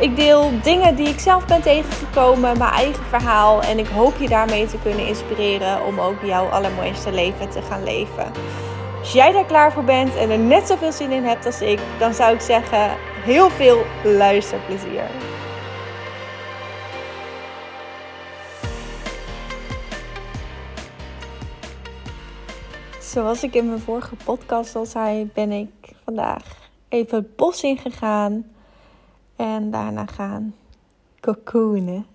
Ik deel dingen die ik zelf ben tegengekomen, mijn eigen verhaal. En ik hoop je daarmee te kunnen inspireren om ook jouw allermooiste leven te gaan leven. Als jij daar klaar voor bent en er net zoveel zin in hebt als ik, dan zou ik zeggen: heel veel luisterplezier. Zoals ik in mijn vorige podcast al zei, ben ik vandaag even het bos ingegaan en daarna gaan cocoonen.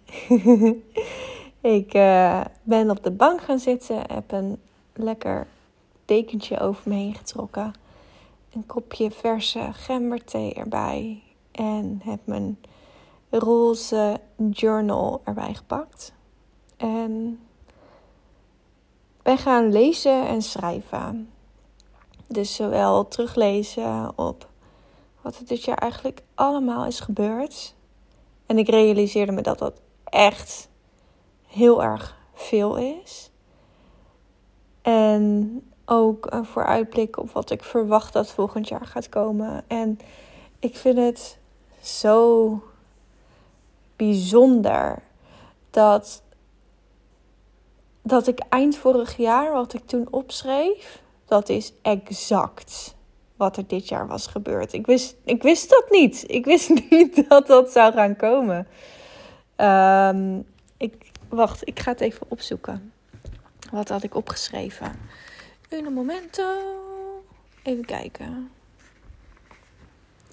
ik uh, ben op de bank gaan zitten, heb een lekker dekentje over me heen getrokken. Een kopje verse gemberthee erbij. En heb mijn roze journal erbij gepakt. En ben gaan lezen en schrijven. Dus zowel teruglezen op wat er dit jaar eigenlijk allemaal is gebeurd. En ik realiseerde me dat dat echt heel erg veel is. En ook een vooruitblik op wat ik verwacht dat volgend jaar gaat komen. En ik vind het zo bijzonder dat, dat ik eind vorig jaar, wat ik toen opschreef, dat is exact wat er dit jaar was gebeurd. Ik wist, ik wist dat niet. Ik wist niet dat dat zou gaan komen. Um, ik, wacht, ik ga het even opzoeken. Wat had ik opgeschreven? een momento. Even kijken.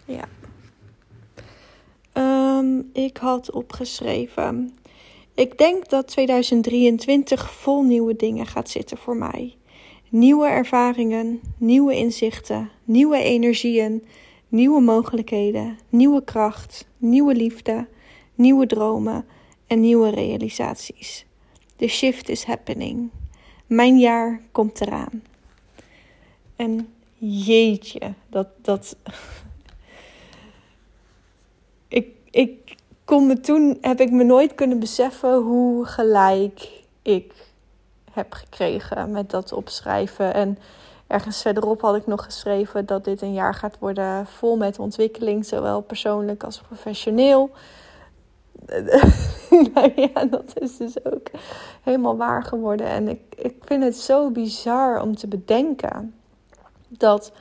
Ja. Um, ik had opgeschreven. Ik denk dat 2023 vol nieuwe dingen gaat zitten voor mij. Nieuwe ervaringen, nieuwe inzichten, nieuwe energieën, nieuwe mogelijkheden, nieuwe kracht, nieuwe liefde, nieuwe dromen en nieuwe realisaties. The shift is happening. Mijn jaar komt eraan. En jeetje, dat. dat ik, ik kon me toen, heb ik me nooit kunnen beseffen hoe gelijk ik heb gekregen met dat opschrijven. En ergens verderop had ik nog geschreven dat dit een jaar gaat worden vol met ontwikkeling, zowel persoonlijk als professioneel. nou ja, dat is dus ook helemaal waar geworden. En ik, ik vind het zo bizar om te bedenken dat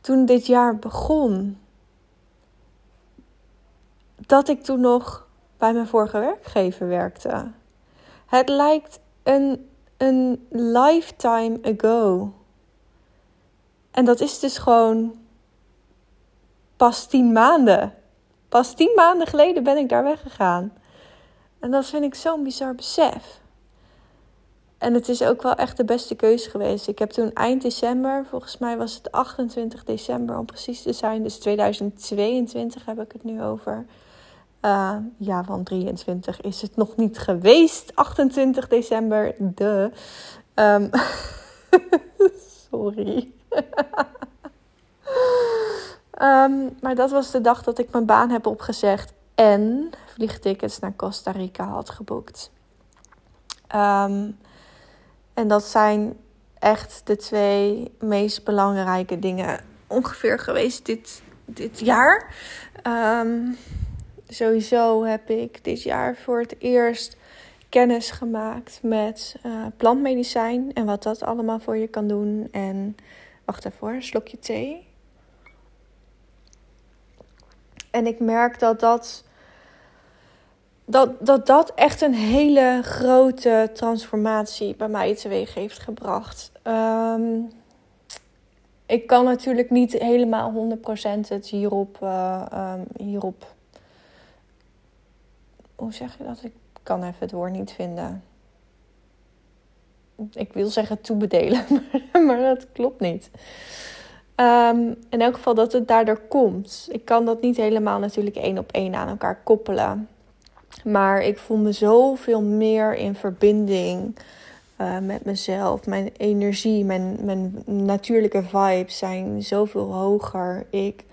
toen dit jaar begon, dat ik toen nog bij mijn vorige werkgever werkte. Het lijkt een een lifetime ago. En dat is dus gewoon pas tien maanden. Pas tien maanden geleden ben ik daar weggegaan. En dat vind ik zo'n bizar besef. En het is ook wel echt de beste keuze geweest. Ik heb toen eind december, volgens mij was het 28 december om precies te zijn, dus 2022 heb ik het nu over. Uh, ja, van 23 is het nog niet geweest. 28 december, de. Um, sorry. um, maar dat was de dag dat ik mijn baan heb opgezegd en vliegtickets naar Costa Rica had geboekt. Um, en dat zijn echt de twee meest belangrijke dingen ongeveer geweest dit, dit jaar. Um, sowieso heb ik dit jaar voor het eerst kennis gemaakt met uh, plantmedicijn en wat dat allemaal voor je kan doen. En wacht even hoor, een slokje thee. En ik merk dat dat, dat, dat dat echt een hele grote transformatie bij mij teweeg heeft gebracht. Um, ik kan natuurlijk niet helemaal 100% het hierop, uh, hierop hoe zeg je dat? Ik kan even het woord niet vinden. Ik wil zeggen toebedelen, maar dat klopt niet. Um, in elk geval dat het daardoor komt. Ik kan dat niet helemaal natuurlijk één op één aan elkaar koppelen. Maar ik voel me zoveel meer in verbinding uh, met mezelf. Mijn energie, mijn, mijn natuurlijke vibes zijn zoveel hoger. Ik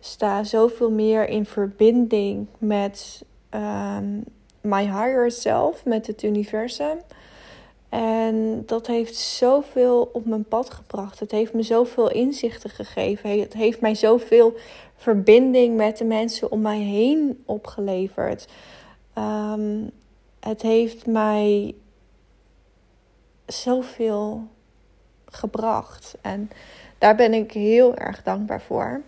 sta zoveel meer in verbinding met um, my higher self, met het universum. En dat heeft zoveel op mijn pad gebracht. Het heeft me zoveel inzichten gegeven. Het heeft mij zoveel verbinding met de mensen om mij heen opgeleverd. Um, het heeft mij zoveel gebracht. En daar ben ik heel erg dankbaar voor.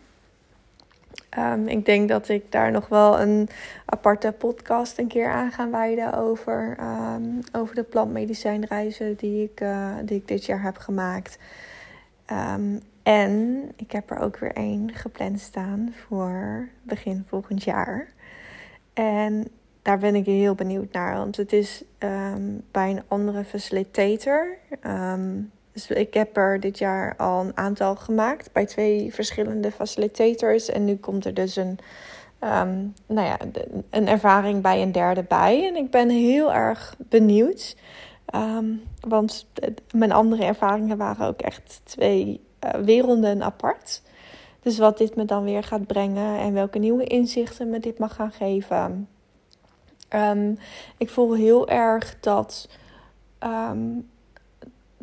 Um, ik denk dat ik daar nog wel een aparte podcast een keer aan ga wijden over, um, over de plantmedicijnreizen die ik, uh, die ik dit jaar heb gemaakt. Um, en ik heb er ook weer één gepland staan voor begin volgend jaar. En daar ben ik heel benieuwd naar, want het is bij een andere facilitator. Dus ik heb er dit jaar al een aantal gemaakt bij twee verschillende facilitators. En nu komt er dus een, um, nou ja, een ervaring bij een derde bij. En ik ben heel erg benieuwd. Um, want mijn andere ervaringen waren ook echt twee uh, werelden apart. Dus wat dit me dan weer gaat brengen en welke nieuwe inzichten me dit mag gaan geven. Um, ik voel heel erg dat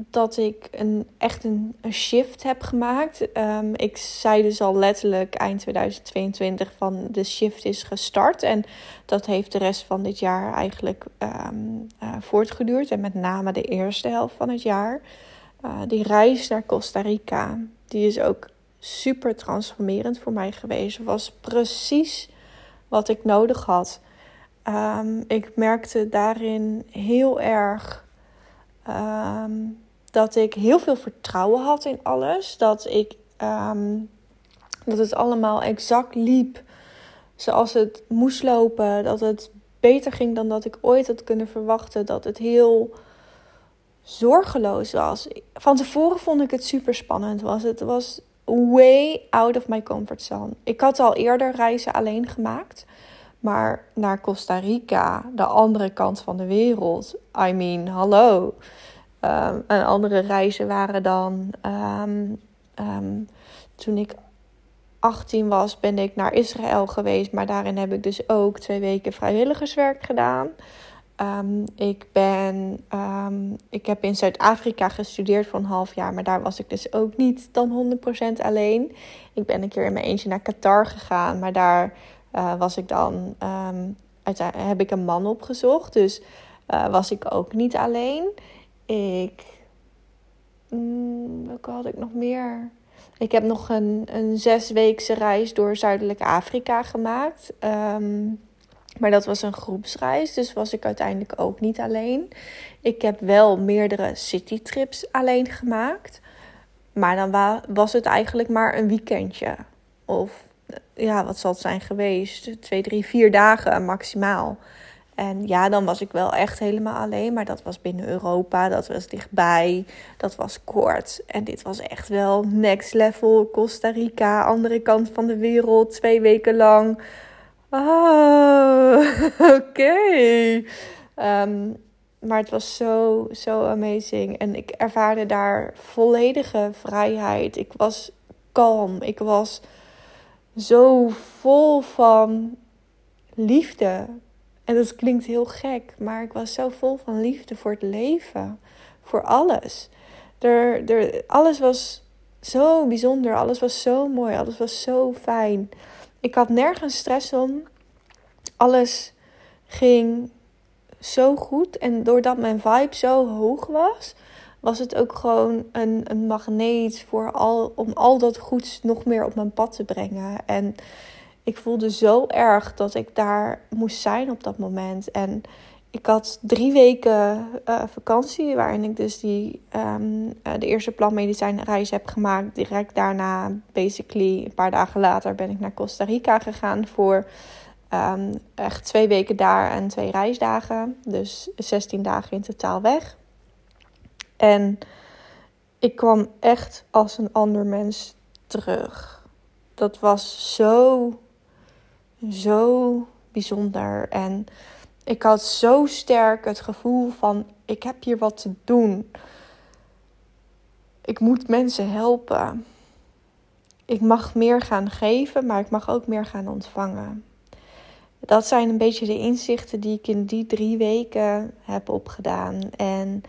dat ik een, echt een, shift heb gemaakt. Um, ik zei dus al letterlijk eind 2022 van de shift is gestart. En dat heeft de rest van dit jaar eigenlijk um, uh, voortgeduurd. En met name de eerste helft van het jaar. Uh, die reis naar Costa Rica, die is ook super transformerend voor mij geweest. Was precies wat ik nodig had. Um, ik merkte daarin heel erg dat ik heel veel vertrouwen had in alles. Dat ik ehm, dat het allemaal exact liep zoals het moest lopen. Dat het beter ging dan dat ik ooit had kunnen verwachten. Dat het heel zorgeloos was. Van tevoren vond ik het super spannend. Was het was way out of my comfort zone. Ik had al eerder reizen alleen gemaakt. Maar naar Costa Rica, de andere kant van de wereld. I mean, hallo. Um, andere reizen waren dan. Um, um, toen ik 18 was, ben ik naar Israël geweest. Maar daarin heb ik dus ook twee weken vrijwilligerswerk gedaan. ik, ben, ik heb in Zuid-Afrika gestudeerd voor een half jaar. Maar daar was ik dus ook niet dan 100% alleen. Ik ben een keer in mijn eentje naar Qatar gegaan. Maar daar uh, was ik dan. uiteindelijk heb ik een man opgezocht. Dus uh, was ik ook niet alleen ik. Mm, welke had ik nog meer? Ik heb nog een, een zesweekse reis door Zuidelijk Afrika gemaakt. Um, maar dat was een groepsreis, dus was ik uiteindelijk ook niet alleen. Ik heb wel meerdere citytrips alleen gemaakt. Maar dan was het eigenlijk maar een weekendje. Of ja, wat zal het zijn geweest? Twee, drie, vier dagen maximaal. En ja, dan was ik wel echt helemaal alleen. Maar dat was binnen Europa, dat was dichtbij, dat was kort. En dit was echt wel next level. Costa Rica, andere kant van de wereld, twee weken lang. Oh, oké. Ehm, maar het was zo, zo amazing. En ik ervaarde daar volledige vrijheid. Ik was kalm. Ik was zo vol van liefde. En dat klinkt heel gek, maar ik was zo vol van liefde voor het leven, voor alles. Er, er, alles was zo bijzonder, alles was zo mooi, alles was zo fijn. Ik had nergens stress om. Alles ging zo goed. En doordat mijn vibe zo hoog was, was het ook gewoon een, een magneet voor al, om al dat goeds nog meer op mijn pad te brengen. En ik voelde zo erg dat ik daar moest zijn op dat moment. En ik had drie weken uh, vakantie, waarin ik dus die, um, uh, de eerste planmedicijnreis heb gemaakt. Direct daarna, basically, een paar dagen later, ben ik naar Costa Rica gegaan voor um, echt twee weken daar en twee reisdagen. Dus 16 dagen in totaal weg. En ik kwam echt als een ander mens terug. Dat was zo zo bijzonder. En Ik had zo sterk het gevoel van: ik heb hier wat te doen. Ik moet mensen helpen. Ik mag meer gaan geven, maar ik mag ook meer gaan ontvangen. Dat zijn een beetje de inzichten die ik in die drie weken heb opgedaan. En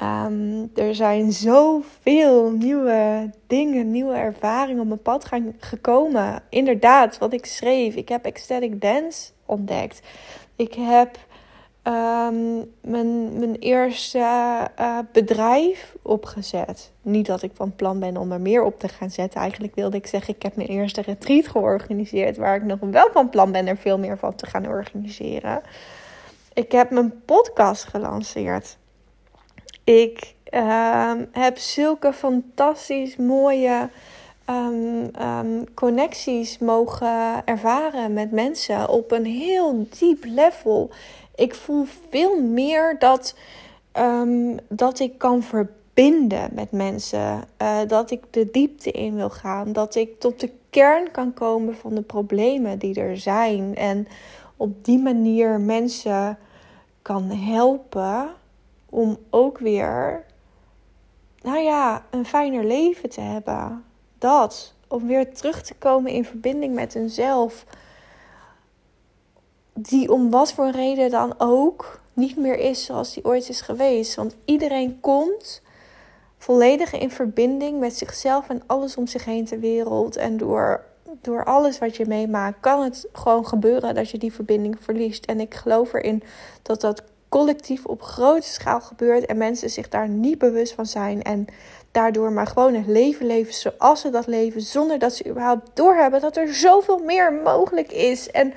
ehm, er zijn zoveel nieuwe dingen, nieuwe ervaringen op mijn pad gaan, gekomen. Inderdaad, wat ik schreef. Ik heb ecstatic dance ontdekt. Ik heb Ehm, mijn, mijn eerste uh, bedrijf opgezet. Niet dat ik van plan ben om er meer op te gaan zetten. Eigenlijk wilde ik zeggen, ik heb mijn eerste retreat georganiseerd. Waar ik nog wel van plan ben er veel meer van te gaan organiseren. Ik heb mijn podcast gelanceerd. Ik ehm, heb zulke fantastisch mooie um, connecties mogen ervaren met mensen op een heel diep level ik voel veel meer dat, dat ik kan verbinden met mensen. Uh, dat ik de diepte in wil gaan. Dat ik tot de kern kan komen van de problemen die er zijn. En op die manier mensen kan helpen om ook weer, nou ja, een fijner leven te hebben. Dat. Om weer terug te komen in verbinding met hunzelf die om wat voor reden dan ook niet meer is zoals die ooit is geweest. Want iedereen komt volledig in verbinding met zichzelf en alles om zich heen ter wereld. En door, door alles wat je meemaakt, kan het gewoon gebeuren dat je die verbinding verliest. En ik geloof erin dat dat collectief op grote schaal gebeurt en mensen zich daar niet bewust van zijn. En daardoor maar gewoon het leven leven zoals ze dat leven, zonder dat ze überhaupt doorhebben dat er zoveel meer mogelijk is. En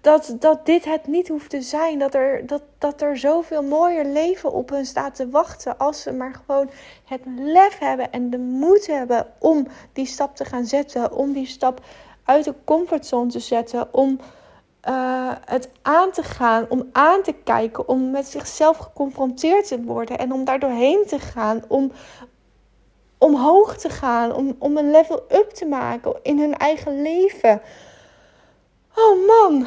dat, dat dit het niet hoeft te zijn. Dat er, dat, dat er zoveel mooier leven op hun staat te wachten. Als ze maar gewoon het lef hebben en de moed hebben om die stap te gaan zetten. Om die stap uit de comfortzone te zetten. Om uh, het aan te gaan. Om aan te kijken. Om met zichzelf geconfronteerd te worden. En om daar doorheen te gaan. Om omhoog te gaan. Om, om een level up te maken in hun eigen leven. Oh man,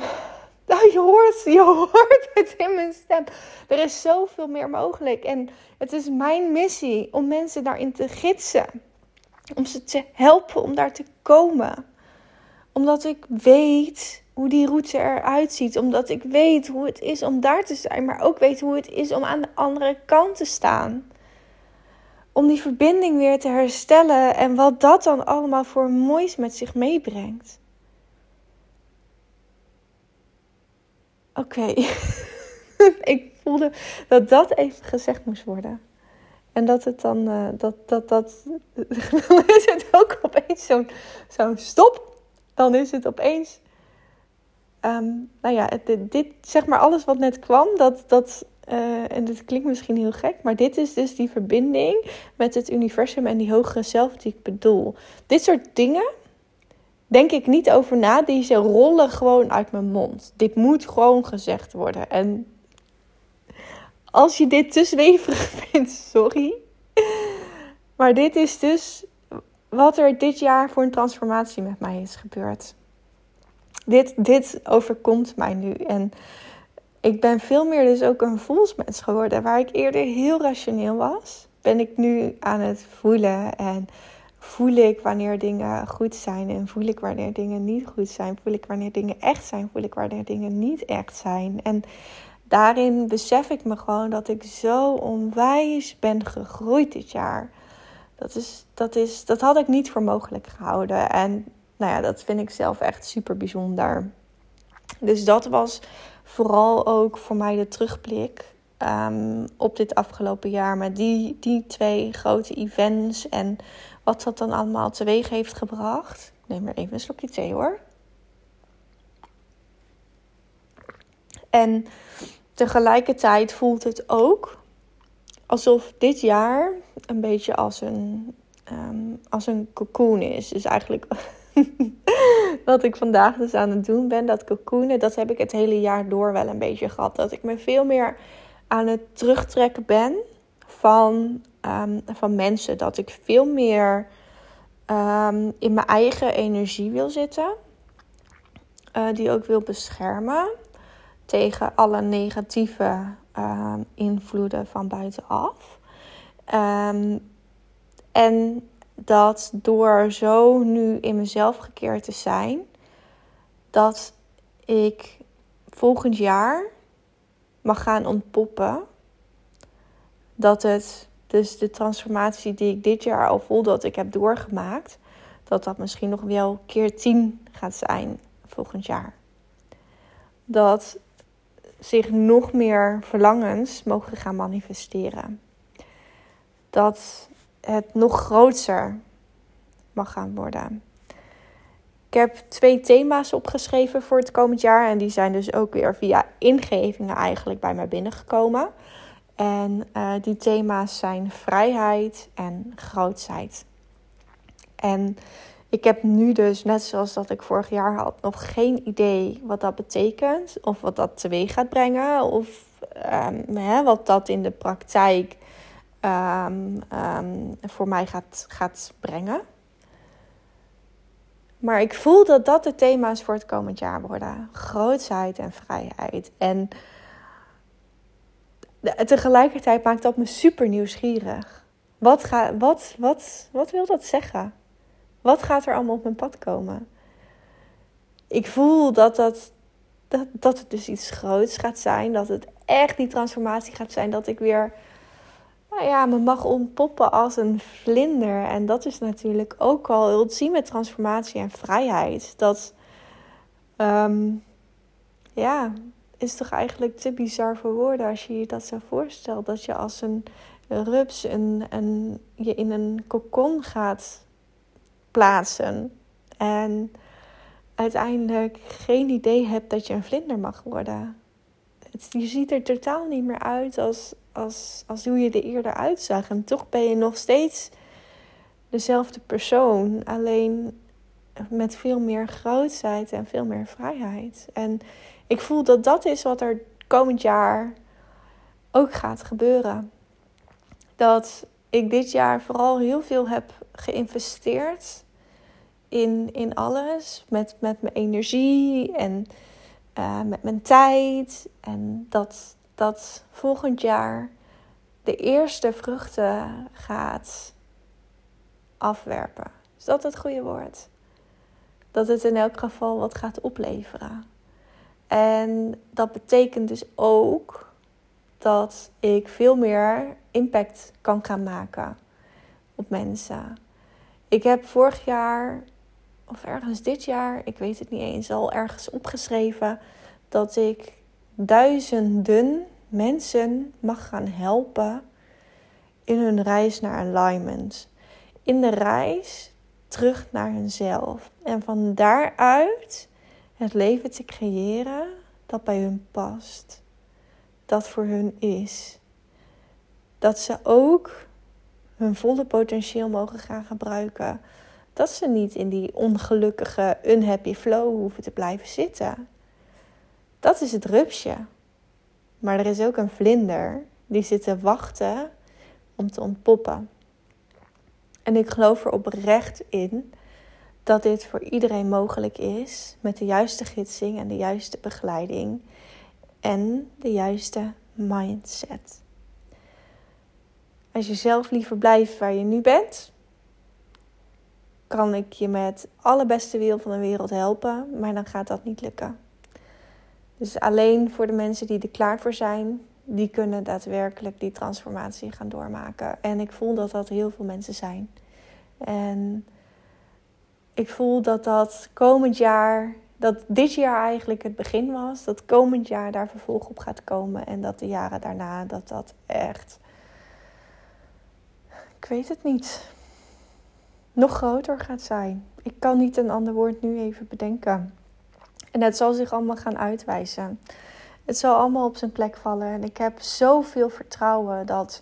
nou, je, hoort, je hoort het in mijn stem. Er is zoveel meer mogelijk. En het is mijn missie om mensen daarin te gidsen. Om ze te helpen om daar te komen. Omdat ik weet hoe die route eruit ziet. Omdat ik weet hoe het is om daar te zijn. Maar ook weet hoe het is om aan de andere kant te staan. Om die verbinding weer te herstellen. En wat dat dan allemaal voor moois met zich meebrengt. Oké. ik voelde dat dat even gezegd moest worden. En dat het dan, uh, dat, dat, dat, dan is het ook opeens zo'n zo'n stop. Dan is het opeens, um, nou ja, dit, zeg maar alles wat net kwam, dat, dat, uh, en dit klinkt misschien heel gek, maar dit is dus die verbinding met het universum en die hogere zelf die ik bedoel. Dit soort dingen, denk ik niet over na. Deze rollen gewoon uit mijn mond. Dit moet gewoon gezegd worden. En als je dit te zweverig vindt, sorry. Maar dit is dus wat er dit jaar voor een transformatie met mij is gebeurd. Dit, dit overkomt mij nu. En ik ben veel meer dus ook een voelsmens geworden. Waar ik eerder heel rationeel was, ben ik nu aan het voelen en voel ik wanneer dingen goed zijn en voel ik wanneer dingen niet goed zijn. Voel ik wanneer dingen echt zijn, voel ik wanneer dingen niet echt zijn. En daarin besef ik me gewoon dat ik zo onwijs ben gegroeid dit jaar. Dat, is, dat, is, dat had ik niet voor mogelijk gehouden. En nou ja, dat vind ik zelf echt super bijzonder. Dus dat was vooral ook voor mij de terugblik um, op dit afgelopen jaar. Met die, die twee grote events en wat dat dan allemaal teweeg heeft gebracht. Ik neem maar even een slokje thee hoor. En tegelijkertijd voelt het ook alsof dit jaar een beetje als een, um, als een cocoon is. Dus eigenlijk wat ik vandaag dus aan het doen ben, dat cocoonen, dat heb ik het hele jaar door wel een beetje gehad. Dat ik me veel meer aan het terugtrekken ben van, ehm, van mensen. Dat ik veel meer um, in mijn eigen energie wil zitten. Uh, die ook wil beschermen. tegen alle negatieve ehm, invloeden van buitenaf. Ehm, en dat door zo nu in mezelf gekeerd te zijn, dat ik volgend jaar mag gaan ontpoppen. Dat het dus de transformatie die ik dit jaar al voel dat ik heb doorgemaakt, dat dat misschien nog wel keer tien gaat zijn volgend jaar. Dat zich nog meer verlangens mogen gaan manifesteren. Dat het nog groter mag gaan worden. Ik heb twee thema's opgeschreven voor het komend jaar. En die zijn dus ook weer via ingevingen eigenlijk bij mij binnengekomen. En uh, die thema's zijn vrijheid en grootheid. En ik heb nu dus, net zoals dat ik vorig jaar had, nog geen idee wat dat betekent. Of wat dat teweeg gaat brengen. Of um, hè, wat dat in de praktijk um, um, voor mij gaat, gaat brengen. Maar ik voel dat dat de thema's voor het komend jaar worden. Grootheid en vrijheid. En tegelijkertijd maakt dat me super nieuwsgierig. Wat, ga, wat, wat, wat wil dat zeggen? Wat gaat er allemaal op mijn pad komen? Ik voel dat, dat, dat, dat het dus iets groots gaat zijn. Dat het echt die transformatie gaat zijn. Dat ik weer nou ja, me mag ontpoppen als een vlinder. En dat is natuurlijk ook al ultieme transformatie en vrijheid. Dat, um, ja, is toch eigenlijk te bizar voor woorden als je je dat zo voorstelt. Dat je als een rups een, een, je in een kokon gaat plaatsen. En uiteindelijk geen idee hebt dat je een vlinder mag worden. Je ziet er totaal niet meer uit als, als, als hoe je er eerder uitzag. En toch ben je nog steeds dezelfde persoon. Alleen met veel meer grootheid en veel meer vrijheid. En ik voel dat dat is wat er komend jaar ook gaat gebeuren. Dat ik dit jaar vooral heel veel heb geïnvesteerd in, in alles. Met, met mijn energie en uh, met mijn tijd. En dat, dat volgend jaar de eerste vruchten gaat afwerpen. Is dat het goede woord? Dat het in elk geval wat gaat opleveren. En dat betekent dus ook dat ik veel meer impact kan gaan maken op mensen. Ik heb vorig jaar, of ergens dit jaar, ik weet het niet eens, al ergens opgeschreven dat ik duizenden mensen mag gaan helpen in hun reis naar alignment. In de reis terug naar hunzelf. En van daaruit het leven te creëren dat bij hun past. Dat voor hun is. Dat ze ook hun volle potentieel mogen gaan gebruiken. Dat ze niet in die ongelukkige, unhappy flow hoeven te blijven zitten. Dat is het rupsje. Maar er is ook een vlinder die zit te wachten om te ontpoppen. En ik geloof er oprecht in dat dit voor iedereen mogelijk is met de juiste gidsing en de juiste begeleiding en de juiste mindset. Als je zelf liever blijft waar je nu bent, kan ik je met alle beste wil van de wereld helpen, maar dan gaat dat niet lukken. Dus alleen voor de mensen die er klaar voor zijn, die kunnen daadwerkelijk die transformatie gaan doormaken. En ik voel dat dat heel veel mensen zijn. En ik voel dat dat komend jaar, dat dit jaar eigenlijk het begin was, dat komend jaar daar vervolg op gaat komen en dat de jaren daarna dat dat echt, ik weet het niet, nog groter gaat zijn. Ik kan niet een ander woord nu even bedenken. En het zal zich allemaal gaan uitwijzen. Het zal allemaal op zijn plek vallen. En ik heb zoveel vertrouwen dat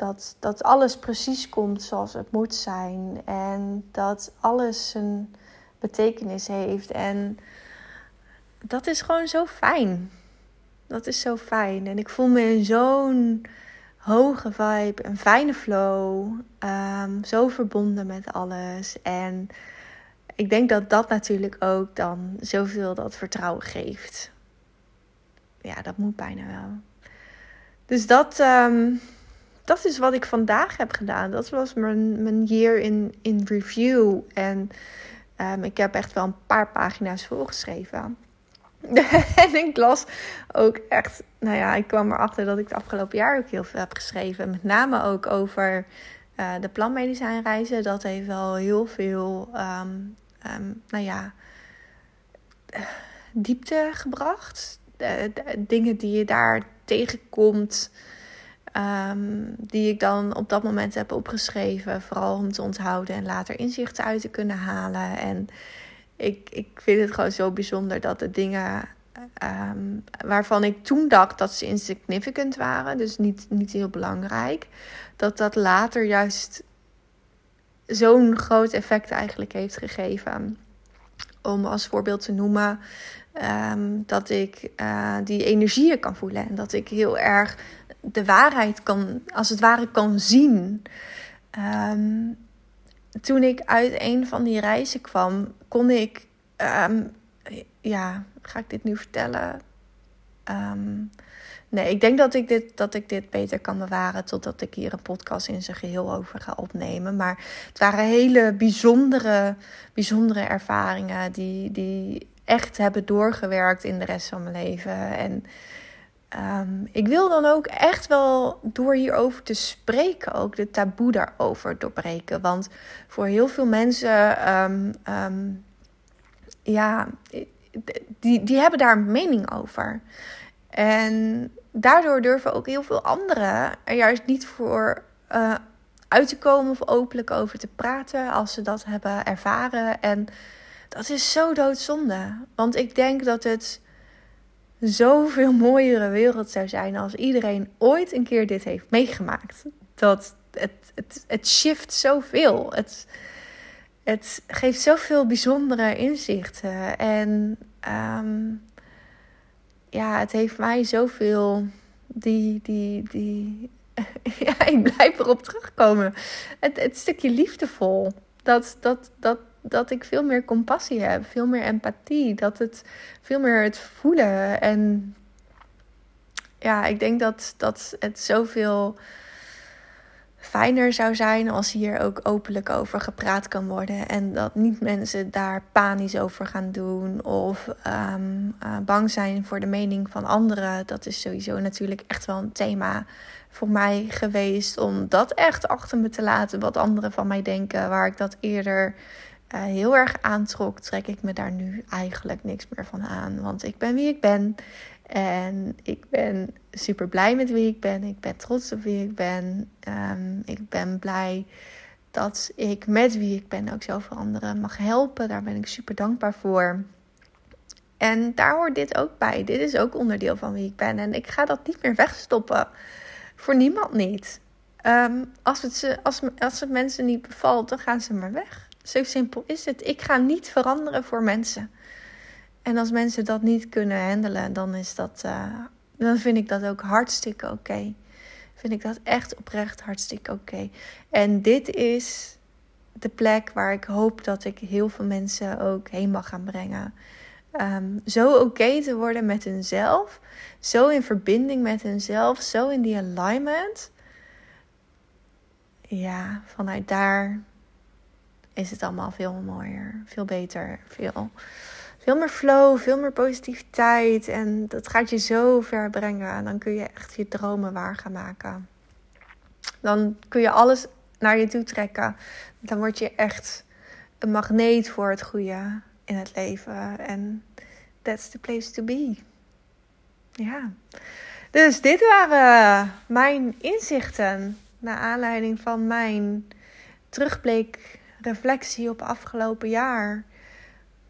dat, dat alles precies komt zoals het moet zijn. En dat alles een betekenis heeft. En dat is gewoon zo fijn. Dat is zo fijn. En ik voel me in zo'n hoge vibe, een fijne flow. Um, zo verbonden met alles. En ik denk dat dat natuurlijk ook dan zoveel dat vertrouwen geeft. ja, dat moet bijna wel. Dus dat, ehm, dat is wat ik vandaag heb gedaan. Dat was mijn, mijn year in, in review. En um, ik heb echt wel een paar pagina's volgeschreven. en ik las ook echt, nou ja, ik kwam erachter dat ik het afgelopen jaar ook heel veel heb geschreven. Met name ook over uh, de planmedicijnreizen. Dat heeft wel heel veel, um, um, nou ja, diepte gebracht. De, dingen die je daar tegenkomt, um, die ik dan op dat moment heb opgeschreven. Vooral om te onthouden en later inzichten uit te kunnen halen. En ik, ik vind het gewoon zo bijzonder dat de dingen um, waarvan ik toen dacht dat ze insignificant waren, dus niet, niet heel belangrijk, dat dat later juist zo'n groot effect eigenlijk heeft gegeven. Om als voorbeeld te noemen um, dat ik uh, die energieën kan voelen en dat ik heel erg de waarheid kan, als het ware, kan zien. Um, toen ik uit een van die reizen kwam, kon ik, um, ja, ga ik dit nu vertellen? Um, nee, ik denk dat ik, dit, dat ik dit beter kan bewaren totdat ik hier een podcast in zijn geheel over ga opnemen. Maar het waren hele bijzondere, bijzondere ervaringen die, die echt hebben doorgewerkt in de rest van mijn leven. En Um, ik wil dan ook echt wel door hierover te spreken, ook de taboe daarover doorbreken. Want voor heel veel mensen, um, um, ja, die, die hebben daar een mening over. En daardoor durven ook heel veel anderen er juist niet voor uh, uit te komen of openlijk over te praten als ze dat hebben ervaren. En dat is zo doodzonde. Want ik denk dat het zoveel mooiere wereld zou zijn als iedereen ooit een keer dit heeft meegemaakt. Dat het, het, het shift zoveel. Het, het geeft zoveel bijzondere inzichten. En um, ja, het heeft mij zoveel. Die, die, die. ja, ik blijf erop terugkomen. Het, het stukje liefdevol. Dat, dat, dat, dat ik veel meer compassie heb, veel meer empathie, dat het veel meer het voelen. En ja, ik denk dat, dat het zoveel fijner zou zijn als hier ook openlijk over gepraat kan worden. En dat niet mensen daar panisch over gaan doen of um, uh, bang zijn voor de mening van anderen. Dat is sowieso natuurlijk echt wel een thema voor mij geweest om dat echt achter me te laten. Wat anderen van mij denken, waar ik dat eerder uh, heel erg aantrok, trek ik me daar nu eigenlijk niks meer van aan. Want ik ben wie ik ben. En ik ben super blij met wie ik ben. Ik ben trots op wie ik ben. Um, ik ben blij dat ik met wie ik ben ook zoveel anderen mag helpen. Daar ben ik super dankbaar voor. En daar hoort dit ook bij. Dit is ook onderdeel van wie ik ben. En ik ga dat niet meer wegstoppen. Voor niemand niet. Um, als, het, als, als het mensen niet bevalt, dan gaan ze maar weg. Zo simpel is het. Ik ga niet veranderen voor mensen. En als mensen dat niet kunnen handelen, dan is dat. Uh, dan vind ik dat ook hartstikke oké. Vind ik dat echt oprecht hartstikke oké. En dit is de plek waar ik hoop dat ik heel veel mensen ook heen mag gaan brengen. Um, zo oké te worden met hunzelf. Zo in verbinding met hunzelf. Zo in die alignment. Ja, vanuit daar is het allemaal veel mooier, veel beter, veel, veel meer flow, veel meer positiviteit. En dat gaat je zo ver brengen. En dan kun je echt je dromen waar gaan maken. Dan kun je alles naar je toe trekken. Dan word je echt een magneet voor het goede in het leven. En that's the place to be. Ja. Dus dit waren mijn inzichten. Naar aanleiding van mijn terugblik reflectie op afgelopen jaar.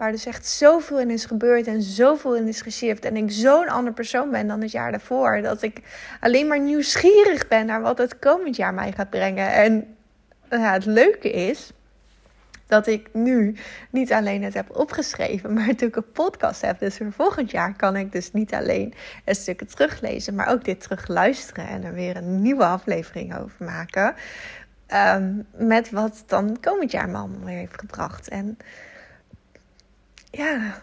Waar dus echt zoveel in is gebeurd en zoveel in is geshift. En ik zo'n ander persoon ben dan het jaar daarvoor. Dat ik alleen maar nieuwsgierig ben naar wat het komend jaar mij gaat brengen. En ja, het leuke is dat ik nu niet alleen het heb opgeschreven, maar natuurlijk een podcast heb. Dus voor volgend jaar kan ik dus niet alleen een stukje teruglezen, maar ook dit terugluisteren en er weer een nieuwe aflevering over maken. Um, met wat dan komend jaar me allemaal weer heeft gebracht. En ja,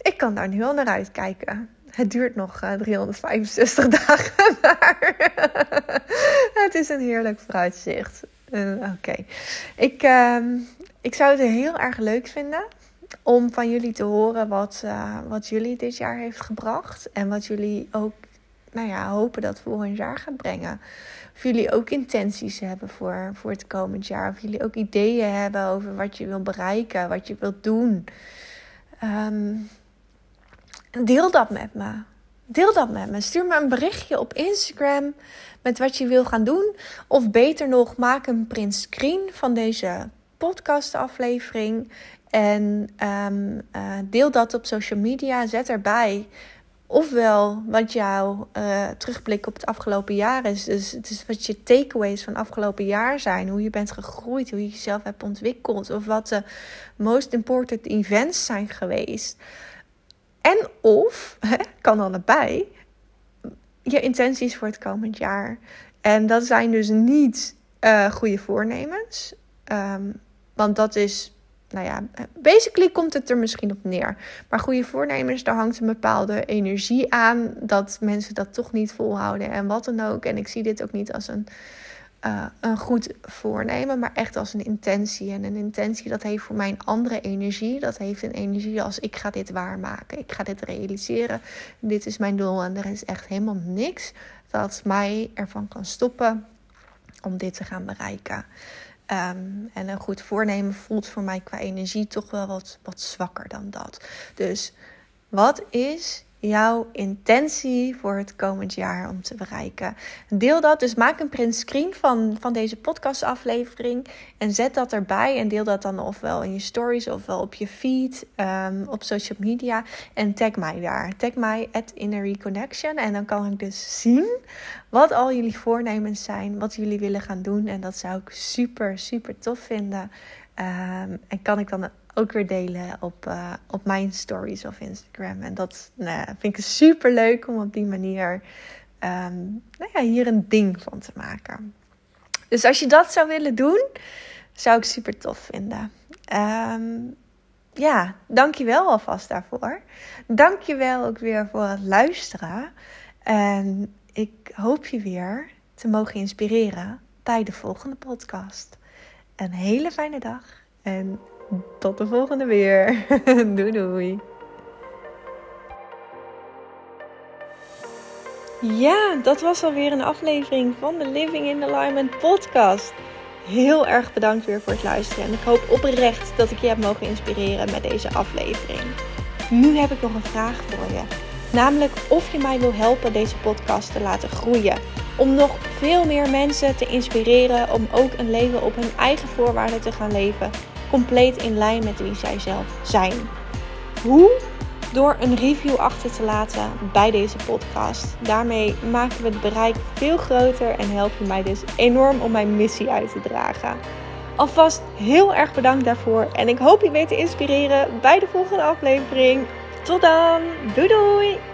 ik kan daar nu al naar uitkijken. Het duurt nog 365 dagen, maar het is een heerlijk vooruitzicht. Oké, ik, ehm, ik zou het heel erg leuk vinden om van jullie te horen wat, wat jullie dit jaar heeft gebracht. En wat jullie ook nou ja, hopen dat volgend jaar gaat brengen. Of jullie ook intenties hebben voor, voor het komend jaar. Of jullie ook ideeën hebben over wat je wil bereiken, wat je wilt doen. Ehm, deel dat met me. Deel dat met me. Stuur me een berichtje op Instagram met wat je wil gaan doen. Of beter nog, maak een print screen van deze podcastaflevering. En um, uh, deel dat op social media. Zet erbij ofwel wat jouw uh, terugblik op het afgelopen jaar is. Dus het is wat je takeaways van afgelopen jaar zijn. Hoe je bent gegroeid, hoe je jezelf hebt ontwikkeld. Of wat de most important events zijn geweest. En of, hè, kan allebei, je intenties voor het komend jaar. En dat zijn dus niet uh, goede voornemens. Um, want dat is nou ja, basically komt het er misschien op neer. Maar goede voornemens, daar hangt een bepaalde energie aan dat mensen dat toch niet volhouden en wat dan ook. En ik zie dit ook niet als een, uh, een goed voornemen, maar echt als een intentie. En een intentie dat heeft voor mij een andere energie. Dat heeft een energie als ik ga dit waarmaken, ik ga dit realiseren. Dit is mijn doel en er is echt helemaal niks dat mij ervan kan stoppen om dit te gaan bereiken. Ehm, en een goed voornemen voelt voor mij qua energie toch wel wat, wat zwakker dan dat. Dus wat is jouw intentie voor het komend jaar om te bereiken. Deel dat, dus maak een print screen van, van deze podcastaflevering en zet dat erbij en deel dat dan ofwel in je stories ofwel op je feed, um, op social media en tag mij daar. Tag mij at Inner Reconnection en dan kan ik dus zien wat al jullie voornemens zijn, wat jullie willen gaan doen en dat zou ik super, super tof vinden. Um, en kan ik dan ook weer delen op, uh, op mijn stories of Instagram. En dat nou, vind ik super leuk om op die manier um, nou ja, hier een ding van te maken. Dus als je dat zou willen doen, zou ik super tof vinden. Um, ja, dankjewel alvast daarvoor. Dankjewel ook weer voor het luisteren. En ik hoop je weer te mogen inspireren bij de volgende podcast. Een hele fijne dag en tot de volgende weer. doei doei. Ja, dat was alweer een aflevering van de Living in Alignment podcast. Heel erg bedankt weer voor het luisteren. En ik hoop oprecht dat ik je heb mogen inspireren met deze aflevering. Nu heb ik nog een vraag voor je. Namelijk of je mij wil helpen deze podcast te laten groeien. Om nog veel meer mensen te inspireren om ook een leven op hun eigen voorwaarden te gaan leven compleet in lijn met wie zij zelf zijn. Hoe? Door een review achter te laten bij deze podcast. Daarmee maken we het bereik veel groter en help je mij dus enorm om mijn missie uit te dragen. Alvast heel erg bedankt daarvoor en ik hoop je mee te inspireren bij de volgende aflevering. Tot dan, doei doei!